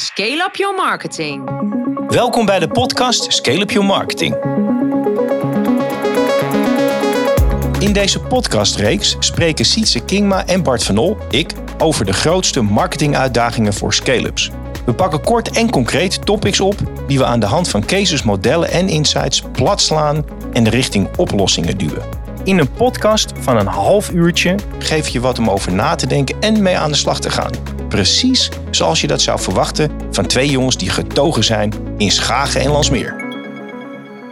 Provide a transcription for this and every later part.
Scale up your marketing. Welkom bij de podcast Scale Up Your Marketing. In deze podcastreeks spreken Sietse Kingma en Bart van Ol, ik, over de grootste marketinguitdagingen voor scale-ups. We pakken kort en concreet topics op die we aan de hand van cases, modellen en insights platslaan en de richting oplossingen duwen. In een podcast van een half uurtje geef je wat om over na te denken en mee aan de slag te gaan. Precies zoals je dat zou verwachten van twee jongens die getogen zijn in Schagen en Landsmeer.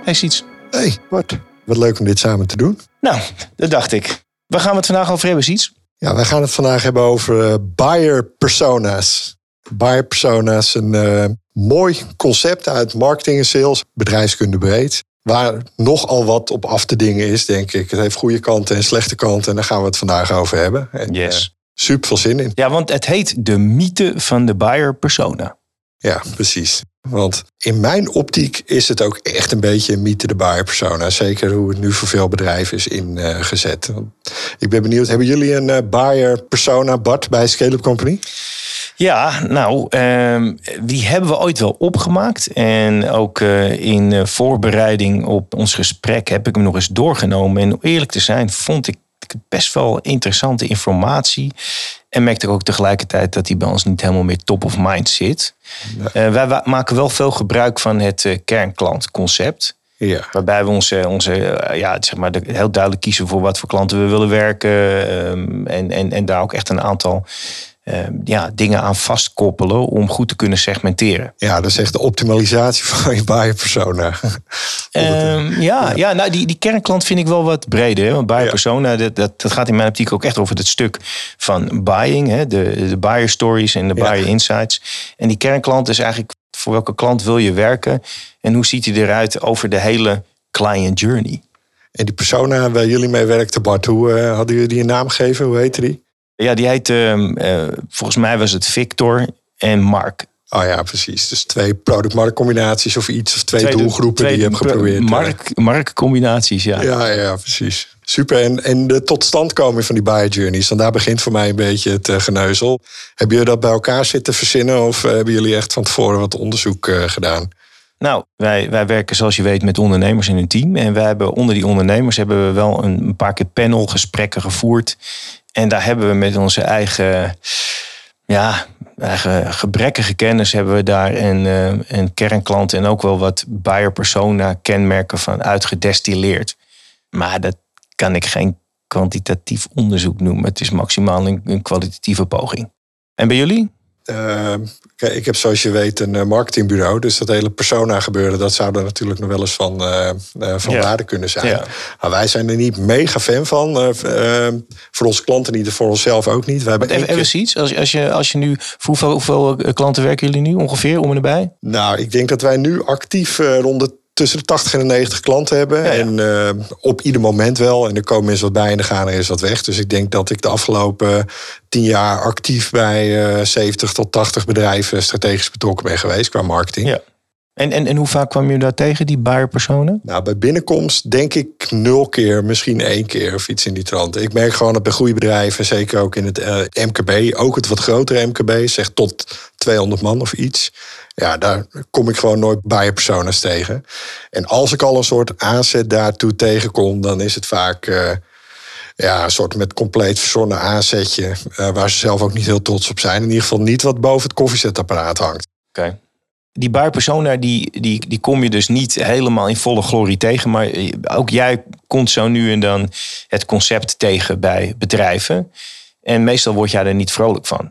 Hey Siets. Hey Bart, wat leuk om dit samen te doen. Nou, dat dacht ik. Waar gaan we het vandaag over hebben, Siets? Ja, wij gaan het vandaag hebben over uh, buyer personas. Buyer personas, een uh, mooi concept uit marketing en sales, bedrijfskunde breed. Waar nogal wat op af te dingen is, denk ik. Het heeft goede kanten en slechte kanten. En daar gaan we het vandaag over hebben. En, Yes. uh, super veel zin in. Ja, want het heet de mythe van de buyer persona. Ja, precies. Want in mijn optiek is het ook echt een beetje een mythe de buyer persona. Zeker hoe het nu voor veel bedrijven is ingezet. Ik ben benieuwd, hebben jullie een uh, buyer persona, Bart, bij Scale Company? Ja, nou, uh, die hebben we ooit wel opgemaakt. En ook uh, in uh, voorbereiding op ons gesprek heb ik hem nog eens doorgenomen. En om eerlijk te zijn, vond ik best wel interessante informatie. En merkte ik ook tegelijkertijd dat hij bij ons niet helemaal meer top of mind zit. Nee. wij, wij, maken wel veel gebruik van het kernklantconcept. Ja. Waarbij we onze, onze ja, zeg maar, heel duidelijk kiezen voor wat voor klanten we willen werken. Um, en, en, en daar ook echt een aantal ja, dingen aan vastkoppelen om goed te kunnen segmenteren. Ja, dat is echt de optimalisatie van je buyer persona. um, ja, ja nou, die, die kernklant vind ik wel wat breder. Hè? Want buyer ja. persona, dat, dat, dat gaat in mijn optiek ook echt over het stuk van buying. Hè? De, de buyer stories en de buyer ja. insights. En die kernklant is eigenlijk voor welke klant wil je werken? En hoe ziet hij eruit over de hele client journey? En die persona waar jullie mee werkten, Bart, hoe uh, hadden jullie die een naam gegeven? Hoe heette die? Ja, die heet, uh, volgens mij was het Victor en Mark. Oh ja, precies. Dus twee product-markt combinaties of iets. Of twee, twee doelgroepen twee die je hebt geprobeerd. Mark, marktcombinaties, ja. Ja, ja, precies. Super. En, en de totstandkoming van die buyer journeys. Want daar begint voor mij een beetje het uh, geneuzel. Hebben jullie dat bij elkaar zitten verzinnen? Of hebben jullie echt van tevoren wat onderzoek uh, gedaan? Nou, wij, wij werken zoals je weet met ondernemers in een team. En wij hebben onder die ondernemers hebben we wel een, een paar keer panelgesprekken gevoerd. En daar hebben we met onze eigen, ja, eigen gebrekkige kennis hebben we daar een, een kernklant en ook wel wat buyer persona kenmerken van uitgedestilleerd. Maar dat kan ik geen kwantitatief onderzoek noemen. Het is maximaal een, een kwalitatieve poging. En bij jullie? Uh, ik heb zoals je weet een marketingbureau. Dus dat hele persona gebeuren, dat zou er natuurlijk nog wel eens van, uh, van ja. waarde kunnen zijn. Ja. Maar wij zijn er niet mega fan van. Uh, voor onze klanten niet, voor onszelf ook niet. We hebben even, even keer... iets, als, als, je, als je nu, hoeveel, hoeveel klanten werken jullie nu ongeveer om en erbij? Nou, ik denk dat wij nu actief rond de tussen de 80 en de 90 klanten hebben. Ja, ja. En uh, op ieder moment wel. En er komen eens wat bij en er gaan er eens wat weg. Dus ik denk dat ik de afgelopen tien jaar actief bij uh, 70 tot 80 bedrijven strategisch betrokken ben geweest qua marketing. Ja. En, en, en hoe vaak kwam je daar tegen, die buyer personen? Nou, bij binnenkomst denk ik nul keer, misschien één keer of iets in die trant. Ik merk gewoon dat bij goede bedrijven, zeker ook in het uh, MKB, ook het wat grotere MKB, zeg tot 200 man of iets. Ja, daar kom ik gewoon nooit buyer personas tegen. En als ik al een soort aanzet daartoe tegenkom, dan is het vaak uh, ja, een soort met compleet verzonnen aanzetje, uh, waar ze zelf ook niet heel trots op zijn. In ieder geval niet wat boven het koffiezetapparaat hangt. Oké. Okay die buyer persona, die, die, die kom je dus niet helemaal in volle glorie tegen. Maar ook jij komt zo nu en dan het concept tegen bij bedrijven. En meestal word jij er niet vrolijk van.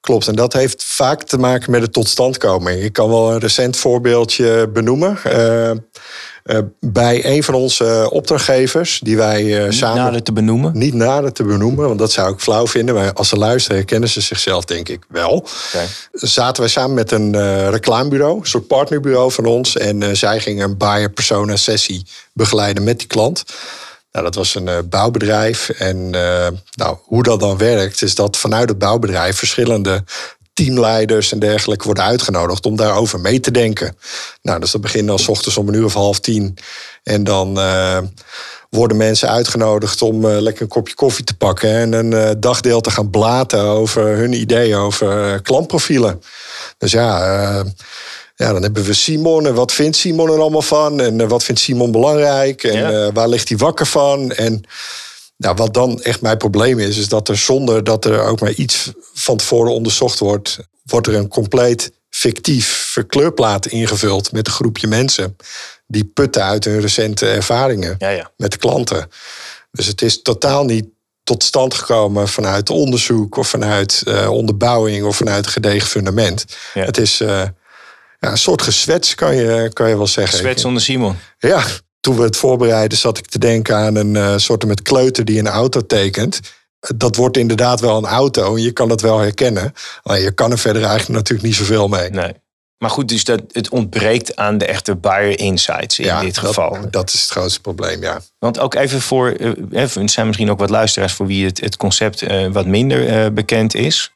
Klopt, en dat heeft vaak te maken met de totstandkoming. Ik kan wel een recent voorbeeldje benoemen. Uh, bij een van onze opdrachtgevers, die wij niet samen. nader te benoemen? Niet nader te benoemen, want dat zou ik flauw vinden. Maar als ze luisteren, herkennen ze zichzelf, denk ik wel. Okay. Zaten wij samen met een reclamebureau, een soort partnerbureau van ons. En zij gingen een buyer persona sessie begeleiden met die klant. Nou, dat was een uh, bouwbedrijf. En uh, nou, hoe dat dan werkt, is dat vanuit het bouwbedrijf verschillende teamleiders en dergelijke worden uitgenodigd om daarover mee te denken. Nou, dus dat begint dan s ochtends om een uur of half tien. En dan uh, worden mensen uitgenodigd om uh, lekker een kopje koffie te pakken en een uh, dagdeel te gaan blaten over hun ideeën over klantprofielen. Dus ja, ja, dan hebben we Simon. En wat vindt Simon er allemaal van? En wat vindt Simon belangrijk? En waar ligt hij wakker van? En nou, wat dan echt mijn probleem is, is dat er zonder dat er ook maar iets van tevoren onderzocht wordt, wordt er een compleet fictief verkleurplaat ingevuld met een groepje mensen die putten uit hun recente ervaringen ja, ja. met klanten. Dus het is totaal niet tot stand gekomen vanuit onderzoek of vanuit uh, onderbouwing of vanuit een gedegen fundament. Het is uh, ja, een soort gezwets, kan je, kan je wel zeggen. Zwets onder Simon. Ja, toen we het voorbereiden zat ik te denken aan een uh, soort met kleuter die een auto tekent. Dat wordt inderdaad wel een auto en je kan het wel herkennen. Maar je kan er verder eigenlijk natuurlijk niet zoveel mee. Nee. Maar goed, dus dat, het ontbreekt aan de echte buyer insights in dit geval. Dat, dat is het grootste probleem, ja. Want ook even voor, er zijn misschien ook wat luisteraars voor wie het, het concept wat minder bekend is.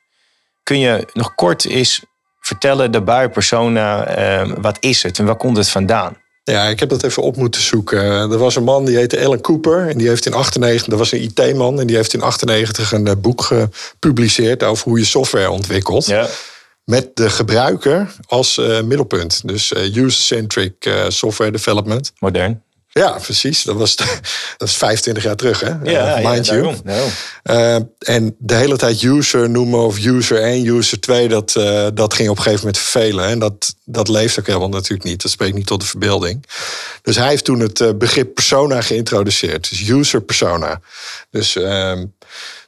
Kun je nog kort eens vertellen, de buyer persona, wat is het en waar komt het vandaan? Ja, ik heb dat even op moeten zoeken. Er was een man die heette Alan Cooper. En die heeft in 98, dat was een IT-man. En die heeft in 98 een eh, boek gepubliceerd over hoe je software ontwikkelt. Ja. Met de gebruiker als uh, middelpunt. Dus uh, user-centric software development. Modern. Ja, precies. Dat was, dat is 25 jaar terug, hè? Ja, uh, mind you. Uh, en de hele tijd user noemen of user 1, user 2, dat, uh, dat ging op een gegeven moment vervelen. En dat, dat leeft ook helemaal natuurlijk niet. Dat spreekt niet tot de verbeelding. Dus hij heeft toen het begrip persona geïntroduceerd. Dus user persona. Dus ehm,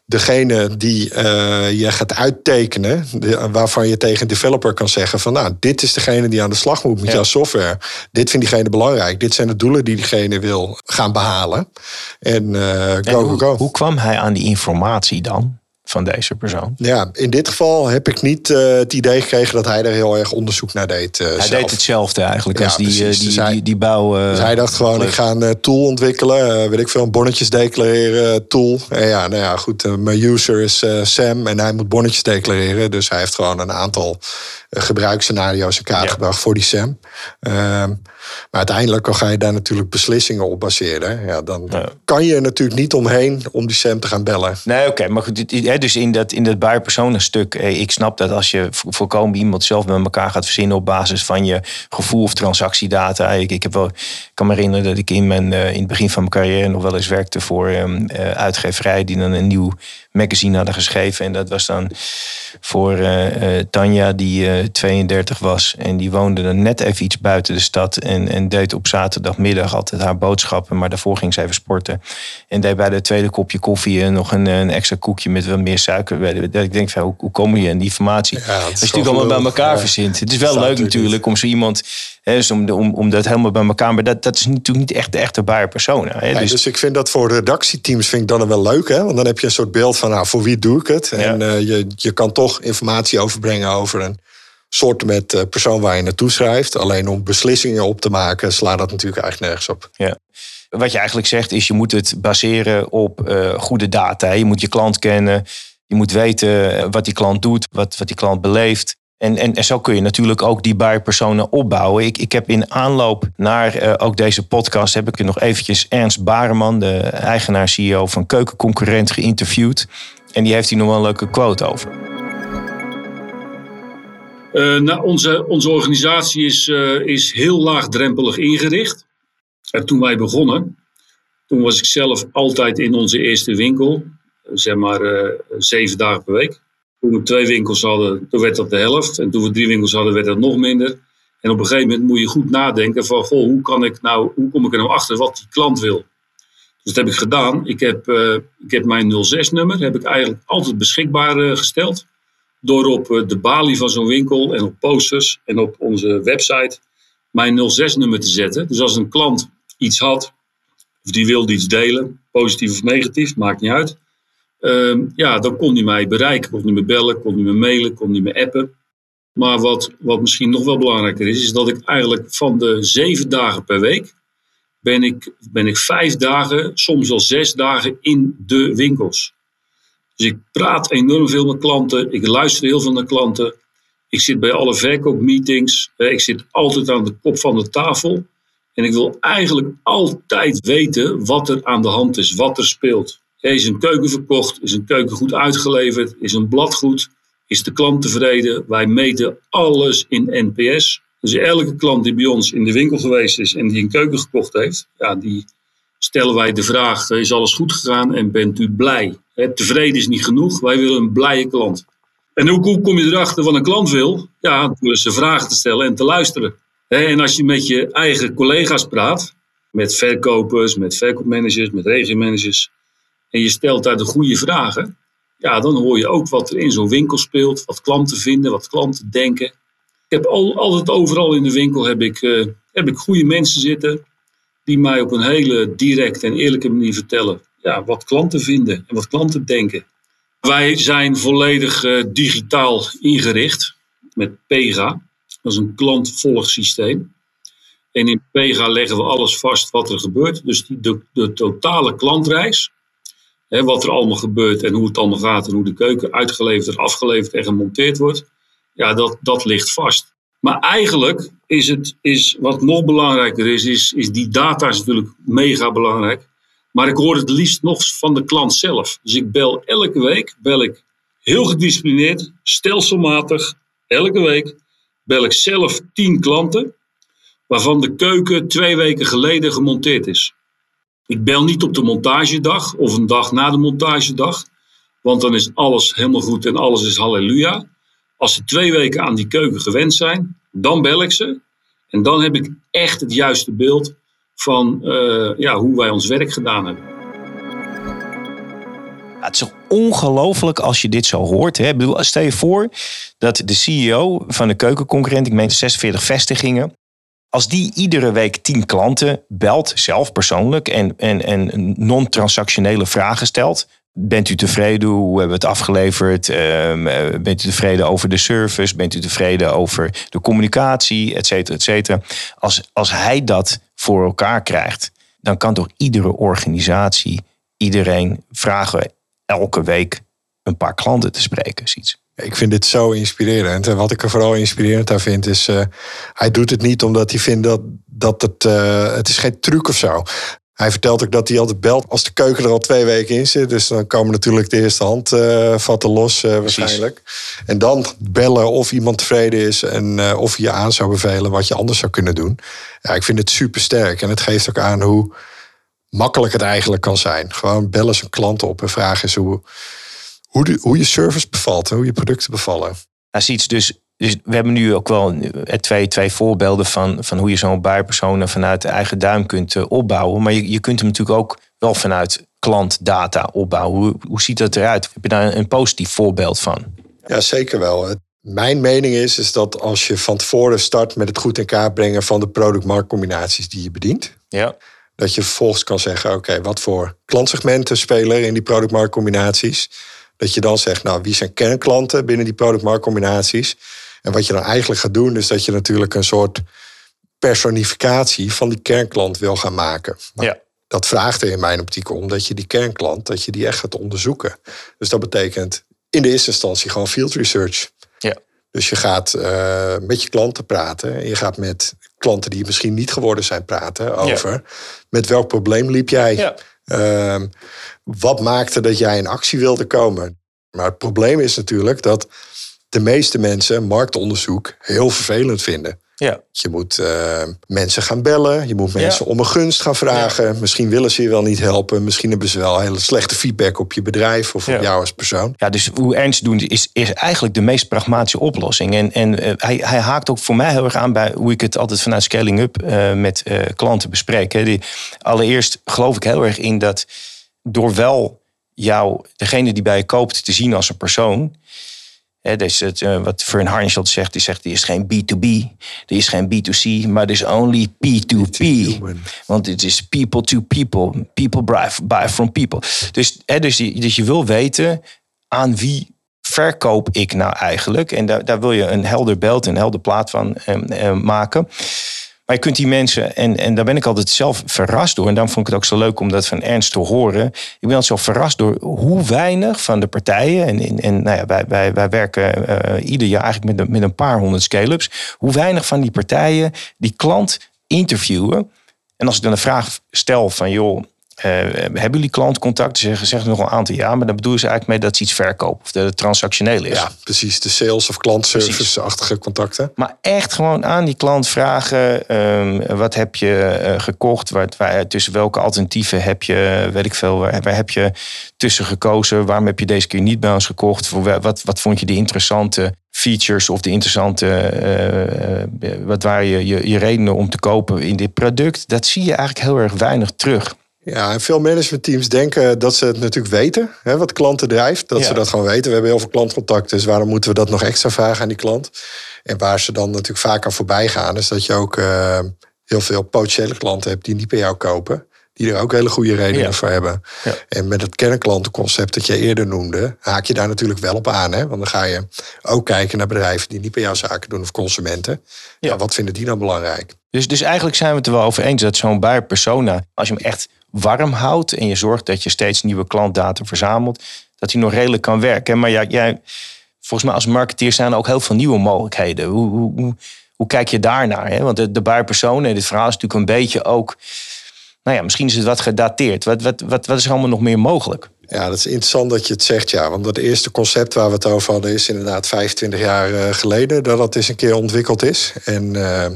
degene die uh, je gaat uittekenen, waarvan je tegen een developer kan zeggen van nou, dit is degene die aan de slag moet met jouw software. Dit vindt diegene belangrijk. Dit zijn de doelen die diegene wil gaan behalen. En, uh, go, go, go. Hoe kwam hij aan die informatie dan? Van deze persoon? Ja, in dit geval heb ik niet uh, het idee gekregen dat hij er heel erg onderzoek naar deed. Uh, hij zelf. deed hetzelfde eigenlijk als die, uh, die, dus hij, die, die, bouw. dus hij dacht gewoon, ik ga een tool ontwikkelen. weet ik veel, een bonnetjes declareren tool. En ja, nou ja, goed. mijn user is Sam en hij moet bonnetjes declareren. Dus hij heeft gewoon een aantal gebruiksscenario's in kaart gebracht voor die Sam. Ehm, maar uiteindelijk ga je daar natuurlijk beslissingen op baseren. Ja, dan kan je er natuurlijk niet omheen om die Sam te gaan bellen. Nee, oké. maar goed, dus in dat, in dat stuk, eh, ik snap dat als je voorkomen iemand zelf met elkaar gaat verzinnen op basis van je gevoel of transactiedata. Ik, ik, heb wel, ik kan me herinneren dat ik in, mijn, uh, in het begin van mijn carrière nog wel eens werkte voor um, uh, uitgeverij die dan een nieuw magazine hadden geschreven. En dat was dan voor uh, Tanja, die 32 was. En die woonde dan net even iets buiten de stad. En, en deed op zaterdagmiddag altijd haar boodschappen. Maar daarvoor ging ze even sporten. En deed bij de tweede kopje koffie nog een, een extra koekje met wat meer suiker. Ik denk van, hoe, hoe kom je in die informatie? Ja, Als je natuurlijk allemaal bij elkaar ja. verzint. Het is wel leuk natuurlijk om zo iemand... Hè, dus om, om, om dat helemaal bij elkaar... Maar dat, dat is natuurlijk niet echt de echte buyer persona. Dus, dus ik vind dat voor redactieteams vind ik dan wel leuk. Hè? Want dan heb je een soort beeld van, nou, voor wie doe ik het? En uh, je, je kan toch informatie overbrengen over een soort met uh, persoon waar je naartoe schrijft. Alleen om beslissingen op te maken, slaat dat natuurlijk eigenlijk nergens op. Ja. Wat je eigenlijk zegt is, je moet het baseren op uh, goede data. Je moet je klant kennen. Je moet weten wat die klant doet, wat, wat die klant beleeft. En, en, en zo kun je natuurlijk ook die buyer-personen opbouwen. Ik, ik heb in aanloop naar uh, ook deze podcast... heb ik nog eventjes Ernst Bareman, de eigenaar-CEO van Keukenconcurrent, geïnterviewd. En die heeft hier nog wel een leuke quote over. Uh, nou, onze, onze organisatie is, uh, is heel laagdrempelig ingericht. En toen wij begonnen, toen was ik zelf altijd in onze eerste winkel, zeg maar zeven dagen per week. Toen we twee winkels hadden, toen werd dat de helft. En toen we drie winkels hadden, werd dat nog minder. En op een gegeven moment moet je goed nadenken van, goh, hoe, kan ik nou, hoe kom ik er nou achter wat die klant wil? Dus dat heb ik gedaan. Ik heb, ik heb mijn 06-nummer heb ik eigenlijk altijd beschikbaar gesteld door op eh, de balie van zo'n winkel en op posters en op onze website mijn 06-nummer te zetten. Dus als een klant iets had, of die wilde iets delen, positief of negatief, maakt niet uit. Uh, ja, dan kon hij mij bereiken, kon hij me bellen, kon hij me mailen, kon hij me appen. Maar wat, wat misschien nog wel belangrijker is, is dat ik eigenlijk van de zeven dagen per week ben ik, ben ik vijf dagen, soms al zes dagen in de winkels. Dus ik praat enorm veel met klanten. Ik luister heel veel naar klanten. Ik zit bij alle verkoopmeetings. Ik zit altijd aan de kop van de tafel. En ik wil eigenlijk altijd weten wat er aan de hand is, wat er speelt. Is een keuken verkocht? Is een keuken goed uitgeleverd? Is een blad goed? Is de klant tevreden? Wij meten alles in NPS. Dus elke klant die bij ons in de winkel geweest is en die een keuken gekocht heeft, ja, die stellen wij de vraag: is alles goed gegaan en bent u blij? He, tevreden is niet genoeg, wij willen een blije klant. En hoe kom je erachter wat een klant wil? Ja, door ze vragen te stellen en te luisteren. En als je met je eigen collega's praat, met verkopers, met verkoopmanagers, met regiomanagers, en je stelt daar de goede vragen, ja, dan hoor je ook wat er in zo'n winkel speelt, wat klanten vinden, wat klanten denken. Ik heb al, altijd overal in de winkel heb ik, uh, heb ik goede mensen zitten die mij op een hele directe en eerlijke manier vertellen ja, wat klanten vinden en wat klanten denken. Wij zijn volledig uh, digitaal ingericht met Pega. Dat is een klantvolgsysteem. En in Pega leggen we alles vast wat er gebeurt. Dus de totale klantreis, wat er allemaal gebeurt en hoe het allemaal gaat en hoe de keuken uitgeleverd, afgeleverd en gemonteerd wordt, ja, dat, dat ligt vast. Maar eigenlijk is het, is, wat nog belangrijker is, is, is die data is natuurlijk mega belangrijk. Maar ik hoor het liefst nog van de klant zelf. Dus ik bel elke week, bel ik heel gedisciplineerd, stelselmatig, elke week, bel ik zelf tien klanten, waarvan de keuken twee weken geleden gemonteerd is. Ik bel niet op de montagedag of een dag na de montagedag, want dan is alles helemaal goed en alles is halleluja. Als ze twee weken aan die keuken gewend zijn, dan bel ik ze. En dan heb ik echt het juiste beeld van uh, ja, hoe wij ons werk gedaan hebben. het is ongelooflijk als je dit zo hoort. Hè? Ik bedoel, stel je voor dat de CEO van de keukenconcurrent, ik meen 46 vestigingen, als die iedere week 10 klanten belt, zelf persoonlijk, en, en, en non-transactionele vragen stelt, Bent u tevreden? Hoe hebben we het afgeleverd? Ehm, eh, bent u tevreden over de service? Bent u tevreden over de communicatie? Et cetera, et cetera. Als, als hij dat voor elkaar krijgt, dan kan toch iedere organisatie iedereen vragen elke week een paar klanten te spreken. Zoiets. Ik vind dit zo inspirerend. En wat ik er vooral inspirerend aan vind, is uh, hij doet het niet omdat hij vindt dat, dat het, uh, het is geen truc of zo. Hij vertelt ook dat hij altijd belt als de keuken er al twee weken in zit. Dus dan komen natuurlijk de eerste hand uh, los uh, waarschijnlijk. En dan bellen of iemand tevreden is en uh, of je aan zou bevelen wat je anders zou kunnen doen. Ja, ik vind het super sterk. En het geeft ook aan hoe makkelijk het eigenlijk kan zijn. Gewoon bellen zijn klanten op en vragen eens hoe, hoe, de, hoe je service bevalt, hoe je producten bevallen. Hij ziet dus dus we hebben nu ook wel twee, twee voorbeelden van, van hoe je zo'n buierpersoon vanuit eigen duim kunt eh, opbouwen. Maar je, je kunt hem natuurlijk ook wel vanuit klantdata opbouwen. Hoe, hoe ziet dat eruit? Heb je daar een, een positief voorbeeld van? Ja, zeker wel. Mijn mening is, is dat als je van tevoren start met het goed in kaart brengen van de product-marktcombinaties die je bedient. Ja. Dat je vervolgens kan zeggen, oké, wat voor klantsegmenten spelen in die product-marktcombinaties? Dat je dan zegt, nou, wie zijn kernklanten binnen die product-marktcombinaties? En wat je dan eigenlijk gaat doen, is dat je natuurlijk een soort personificatie van die kernklant wil gaan maken. Nou, ja. Dat vraagt er in mijn optiek om dat je die kernklant, dat je die echt gaat onderzoeken. Dus dat betekent in de eerste instantie gewoon field research. Ja. Dus je gaat uh, met je klanten praten. En je gaat met klanten die misschien niet geworden zijn praten over ja. met welk probleem liep jij? Ja. Uh, wat maakte dat jij in actie wilde komen? Maar het probleem is natuurlijk dat de meeste mensen marktonderzoek heel vervelend vinden. Ja. Je moet uh, mensen gaan bellen. Je moet mensen ja. om een gunst gaan vragen. Ja. Misschien willen ze je wel niet helpen. Misschien hebben ze wel hele slechte feedback op je bedrijf of op jou als persoon. Ja, dus hoe ernst doen is, is eigenlijk de meest pragmatische oplossing. En, en uh, hij, hij haakt ook voor mij heel erg aan bij hoe ik het altijd vanuit Scaling Up uh, met klanten bespreek. Hè. Die, allereerst geloof ik heel erg in dat door wel jou, degene die bij je koopt, te zien als een persoon He, dus het, uh, wat Fern Harnischelt zegt, die zegt, er is geen B2B, er is geen B2C, maar is only P2P. Want het is people to people, people buy, buy from people. Dus, he, dus, die, dus je wil weten aan wie verkoop ik nou eigenlijk? En daar, daar wil je een helder beeld, een helder plaat van eh, eh, maken. Maar je kunt die mensen, en, en daar ben ik altijd zelf verrast door. En daarom vond ik het ook zo leuk om dat van Ernst te horen. Ik ben altijd zo verrast door hoe weinig van de partijen. En, en nou ja, wij, wij, wij werken uh, ieder jaar eigenlijk met, met een paar honderd scale-ups. Hoe weinig van die partijen die klant interviewen. En als ik dan de vraag stel van joh, eh, hebben jullie klantcontact? Ze zeggen, nog een aantal jaar, maar dan bedoelen ze eigenlijk mee dat ze iets verkopen of dat het transactioneel is. Ja, precies. De sales- of klantservice-achtige contacten. Maar echt gewoon aan die klant vragen: ehm, wat heb je eh, gekocht? Waar, waar, tussen welke alternatieven heb je, weet ik veel, waar, waar, heb je tussen gekozen? Waarom heb je deze keer niet bij ons gekocht? Voor, wat, wat vond je de interessante features of de interessante, uh, wat waren je, je, je redenen om te kopen in dit product? Dat zie je eigenlijk heel erg weinig terug. Ja, en veel managementteams denken dat ze het natuurlijk weten, hè, wat klanten drijft. Dat ze dat gewoon weten. We hebben heel veel klantcontacten, dus waarom moeten we dat nog extra vragen aan die klant? En waar ze dan natuurlijk vaak aan voorbij gaan, is dat je ook uh, heel veel potentiële klanten hebt die niet bij jou kopen. Die er ook hele goede redenen voor hebben. Ja. En met het kernklantenconcept dat je eerder noemde, haak je daar natuurlijk wel op aan. Hè? Want dan ga je ook kijken naar bedrijven die niet bij jou zaken doen of consumenten. Ja. wat vinden die dan belangrijk? Dus, dus eigenlijk zijn we het er wel over eens dat zo'n buyer persona, als je hem echt warm houdt en je zorgt dat je steeds nieuwe klantdata verzamelt, dat hij nog redelijk kan werken. Maar ja, jij, volgens mij als marketeer zijn er ook heel veel nieuwe mogelijkheden. Hoe, hoe, hoe, kijk je daarnaar? Hè? Want de, de buierpersoon, en dit verhaal is natuurlijk een beetje ook, nou ja, misschien is het wat gedateerd. Wat, wat, wat, wat is er allemaal nog meer mogelijk? Ja, dat is interessant dat je het zegt, ja. Want het eerste concept waar we het over hadden is inderdaad 25 jaar eh, geleden dat dat eens een keer ontwikkeld is. En uh,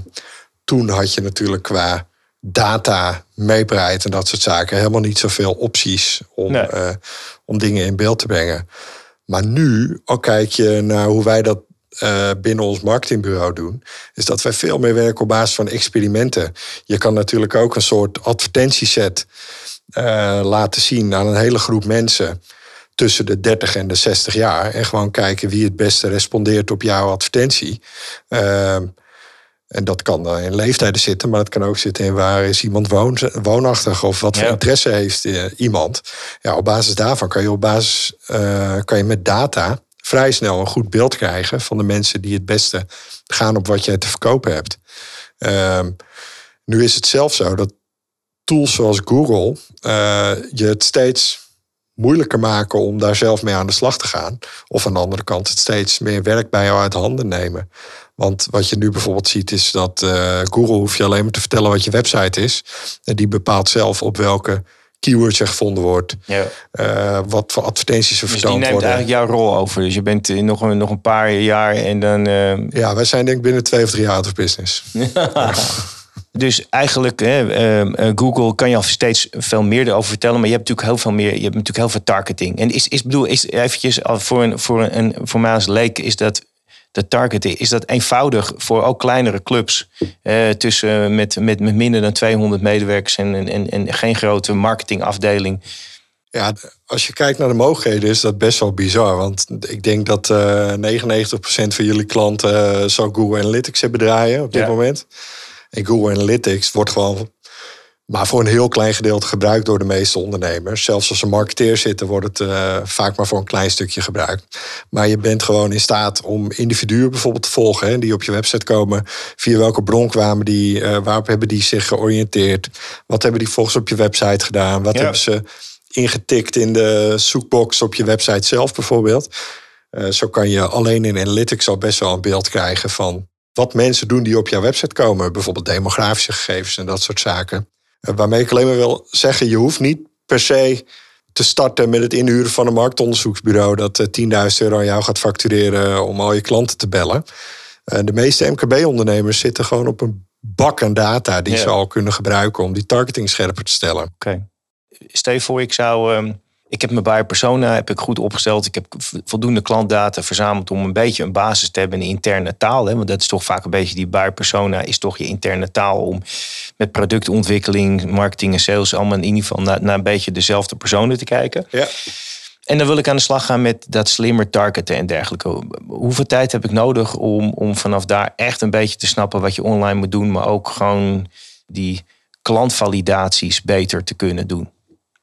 toen had je natuurlijk qua data meebreidt en dat soort zaken. Helemaal niet zoveel opties om, eh, om dingen in beeld te brengen. Maar nu, al kijk je naar hoe wij dat uh, binnen ons marketingbureau doen, is dat wij veel meer werken op basis van experimenten. Je kan natuurlijk ook een soort advertentieset uh, laten zien aan een hele groep mensen tussen de 30 en de 60 jaar. En gewoon kijken wie het beste respondeert op jouw advertentie. Uh, en dat kan dan in leeftijden zitten, maar het kan ook zitten in waar is iemand woonachtig of wat voor interesse heeft eh, iemand. Ja, op basis daarvan kan je op basis uh, kan je met data vrij snel een goed beeld krijgen van de mensen die het beste gaan op wat jij te verkopen hebt. Uh, nu is het zelf zo dat tools zoals Google uh, je het steeds moeilijker maken om daar zelf mee aan de slag te gaan. Of aan de andere kant het steeds meer werk bij jou uit handen nemen. Want wat je nu bijvoorbeeld ziet is dat uh, Google hoef je alleen maar te vertellen wat je website is. En die bepaalt zelf op welke keywords je gevonden wordt. Ja. Uh, wat voor advertenties er dus vertoond worden. die neemt eigenlijk jouw rol over. Dus je bent nog een, nog een paar jaar en dan... Uh... Ja, wij zijn denk ik binnen twee of drie jaar out of business. Dus eigenlijk, hè, Google kan je al steeds veel meer erover vertellen. Maar je hebt natuurlijk heel veel meer. Je hebt natuurlijk heel veel targeting. En is, is bedoel, is eventjes voor een, voor een, voor mij als leek, is dat de targeting, is dat eenvoudig voor ook kleinere clubs. Eh, tussen met, met, met minder dan 200 medewerkers en, en, en geen grote marketingafdeling. Ja, als je kijkt naar de mogelijkheden is dat best wel bizar. Want ik denk dat uh, eh, 99% van jullie klanten uh, zou Google Analytics hebben draaien op dit moment. En Google Analytics wordt gewoon maar voor een heel klein gedeelte gebruikt door de meeste ondernemers. Zelfs als er marketeer zitten, wordt het uh, vaak maar voor een klein stukje gebruikt. Maar je bent gewoon in staat om individuen bijvoorbeeld te volgen, hè, die op je website komen. Via welke bron kwamen die? Uh, waarop hebben die zich georiënteerd? Wat hebben die volgens op je website gedaan? Wat hebben ze ingetikt in de zoekbox op je website zelf bijvoorbeeld? Uh, zo kan je alleen in Analytics al best wel een beeld krijgen van wat mensen doen die op jouw website komen. Bijvoorbeeld demografische gegevens en dat soort zaken. Eh, waarmee ik alleen maar wil zeggen, je hoeft niet per se te starten met het inhuren van een marktonderzoeksbureau dat 10.000 eh, euro aan jou gaat factureren om al je klanten te bellen. Eh, de meeste MKB-ondernemers zitten gewoon op een bak aan data die ze al kunnen gebruiken om die targeting scherper te stellen. Oké. Okay. Stel voor, ik zou ehm, ik heb mijn buyer persona heb ik goed opgesteld. Ik heb voldoende klantdata verzameld om een beetje een basis te hebben in interne taal. Hè? Want dat is toch vaak een beetje die buyer persona is toch je interne taal om met productontwikkeling, marketing en sales allemaal in ieder geval naar, naar een beetje dezelfde personen te kijken. Ja. En dan wil ik aan de slag gaan met dat slimmer targeten en dergelijke. Hoeveel tijd heb ik nodig om, om vanaf daar echt een beetje te snappen wat je online moet doen, maar ook gewoon die klantvalidaties beter te kunnen doen?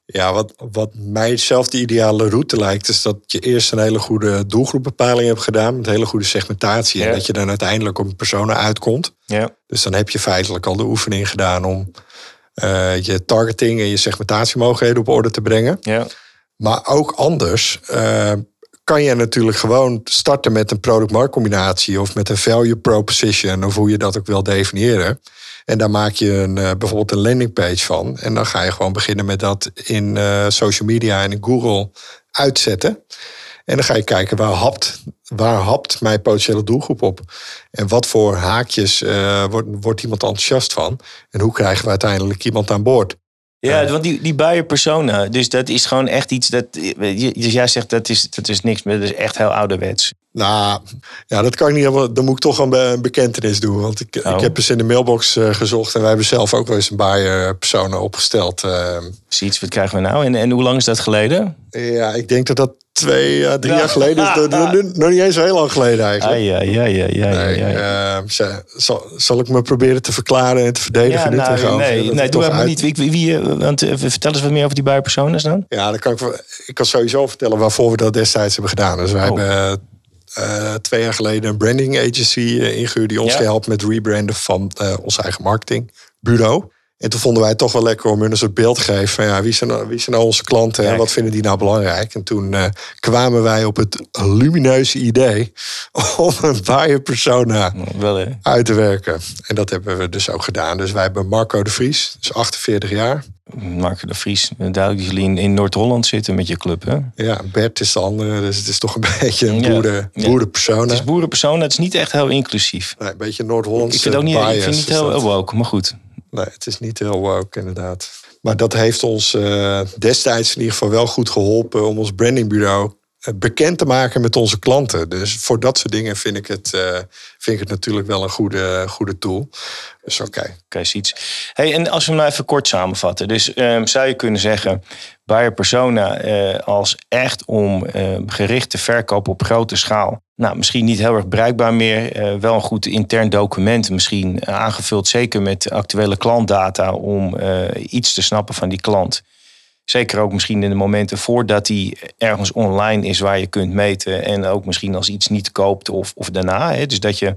Ja, wat, wat mij zelf de ideale route lijkt, is dat je eerst een hele goede doelgroepbepaling hebt gedaan. Met hele goede segmentatie. En dat je dan uiteindelijk op een persoon uitkomt. Ja. Dus dan heb je feitelijk al de oefening gedaan om uh, je targeting en je segmentatiemogelijkheden op orde te brengen. Ja. Maar ook anders uh, kan je natuurlijk gewoon starten met een product-markt combinatie of met een value proposition of hoe je dat ook wil definiëren. En daar maak je een, eh, bijvoorbeeld een landingpage van. En dan ga je gewoon beginnen met dat in eh, social media en in Google uitzetten. En dan ga je kijken waar hapt, waar hapt mijn potentiële doelgroep op. En wat voor haakjes uh, wordt, wordt iemand enthousiast van. En hoe krijgen we uiteindelijk iemand aan boord. Ja, want die, die buyer persona, dus dat is gewoon echt iets dat. Dus jij zegt dat is, dat is niks meer, dat is echt heel ouderwets. Nou, ja, dat kan ik niet helemaal. Dan moet ik toch een bekentenis doen. Want ik, ik oh. heb eens in de mailbox uh, gezocht en wij hebben zelf ook wel eens een buyer persona opgesteld. Uh, Ziets, wat krijgen we nou? En, en hoe lang is dat geleden? Ja, ik denk dat dat twee, uh, drie jaar geleden is. nog niet eens zo heel lang geleden eigenlijk. ja, ja, ja, ja, nee, ja, zal, zal ik me proberen te verklaren en te verdedigen? Ja, nou, nee, nee, doe maar niet. Wie, wie, wie, want vertel eens wat meer over die buyer personas dan. Ja, dan kan ik, ik kan sowieso vertellen waarvoor we dat destijds hebben gedaan. Dus wij oh. hebben uh, twee jaar geleden een branding agency uh, ingehuurd die ons ja. helpt met rebranden van uh, ons eigen marketingbureau. En toen vonden wij het toch wel lekker om hun een soort beeld te geven van ja, wie zijn, nou, wie zijn nou onze klanten en wat vinden die nou belangrijk. En toen kwamen wij op het lumineuze idee om een buyer persona wel, uit te werken. En dat hebben we dus ook gedaan. Dus wij hebben Marco de Vries, dus 48 jaar. Marco de Vries, duidelijk dat jullie in, Noord-Holland zitten met je club, hè? Ja, Bert is de andere, dus het is toch een beetje een boeren, ja, boerenpersona. Het is boerenpersona, het is niet echt heel inclusief. Nee, een beetje Noord-Hollands Ik vind het ook niet, ik vind het niet heel woke, maar goed. Het is niet heel woke, inderdaad. Maar dat heeft ons uh, destijds in ieder geval wel goed geholpen om ons brandingbureau eh, bekend te maken met onze klanten. Dus voor dat soort dingen vind ik het, uh, vind ik het natuurlijk wel een goede, goede tool. Dus oké. Okay. Oké, okay, Hey, en als we hem nou even kort samenvatten. Dus um, zou je kunnen zeggen, buyer persona uh, als echt om uh, gericht te verkopen op grote schaal. Nou, misschien niet heel erg bruikbaar meer. Wel een goed intern document misschien aangevuld. Zeker met actuele klantdata om iets te snappen van die klant. Zeker ook misschien in de momenten voordat die ergens online is waar je kunt meten. En ook misschien als iets niet koopt of, of daarna. Hè. Dus dat je.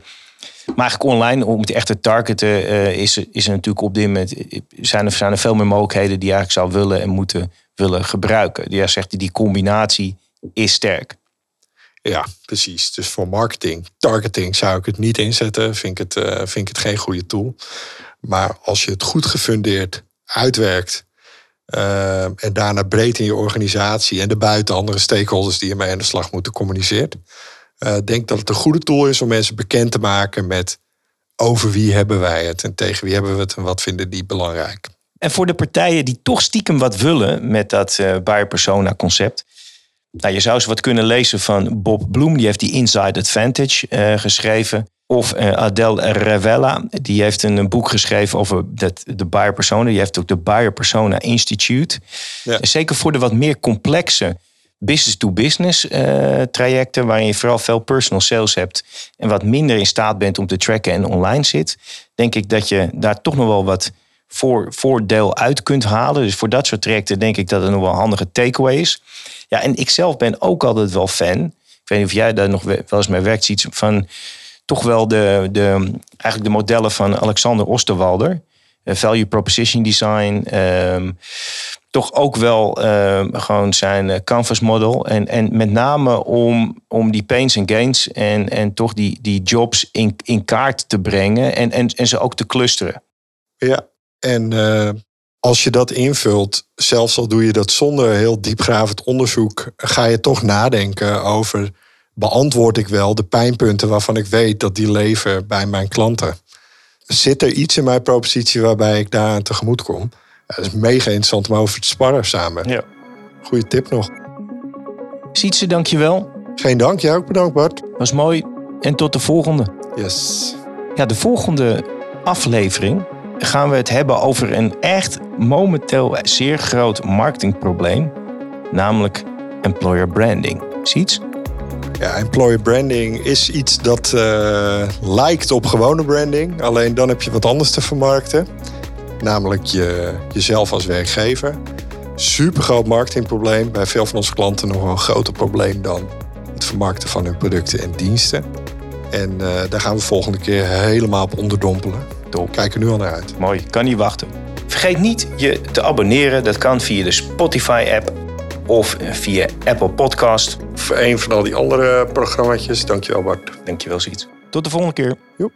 Maar eigenlijk online, om het echt te targeten, uh, is, is er natuurlijk op dit moment. Zijn er, zijn er veel meer mogelijkheden die je eigenlijk zou willen en moeten willen gebruiken. Die zegt die combinatie is sterk. Ja, precies. Dus voor marketing, targeting zou ik het niet inzetten. Vind ik het, uh, vind ik het geen goede tool. Maar als je het goed gefundeerd uitwerkt uh, en daarna breed in je organisatie en de buiten andere stakeholders die ermee aan de slag moeten communiceert. Uh, denk dat het een goede tool is om mensen bekend te maken met over wie hebben wij het en tegen wie hebben we het en wat vinden die belangrijk. En voor de partijen die toch stiekem wat willen met dat uh, buyer persona concept. Nou, je zou ze wat kunnen lezen van Bob Bloem, die heeft die Inside Advantage uh, geschreven. Of uh, Adele Revella, die heeft een, boek geschreven over dat, de buyer persona. Die heeft ook de Buyer Persona Institute. Ja. Zeker voor de wat meer complexe business-to-business uh, trajecten, waarin je vooral veel personal sales hebt en wat minder in staat bent om te tracken en online zit, denk ik dat je daar toch nog wel wat voor, voordeel uit kunt halen. Dus voor dat soort trajecten denk ik dat het nog wel een handige takeaway is. Ja, en ik zelf ben ook altijd wel fan. Ik weet niet of jij daar nog wel eens mee werkt, iets van toch wel de, de, eigenlijk de modellen van Alexander Osterwalder. Uh, value proposition design. Um, toch ook wel uh, gewoon zijn eh, canvas model. En, en met name om, om die pains en gains en, en toch die, die jobs in, in kaart te brengen en, en, en ze ook te clusteren. Ja, en uh, als je dat invult, zelfs al doe je dat zonder heel diepgravend onderzoek, ga je toch nadenken over beantwoord ik wel de pijnpunten waarvan ik weet dat die leven bij mijn klanten. Zit er iets in mijn propositie waarbij ik daaraan tegemoet kom? Ja, dat is mega interessant om over te sparren samen. Ja. Goeie tip nog. Sietse, dankjewel. Geen dank, jij ook bedankt Bart. Was mooi. En tot de volgende. Yes. Ja, de volgende aflevering gaan we het hebben over een echt momenteel zeer groot marketingprobleem. Namelijk employer branding. Ziets? Ja, employer branding is iets dat uh, lijkt op gewone branding. Alleen dan heb je wat anders te vermarkten. Namelijk je, jezelf als werkgever. Super groot marketingprobleem. Bij veel van onze klanten nog een groter probleem dan het vermarkten van hun producten en diensten. En uh, daar gaan we volgende keer helemaal op onderdompelen. Kijk er nu al naar uit. Mooi, kan niet wachten. Vergeet niet je te abonneren. Dat kan via de Spotify-app of via Apple Podcast. Of een van al die andere programma's. Dankjewel Bart. Dankjewel Ziet. Tot de volgende keer. Joep.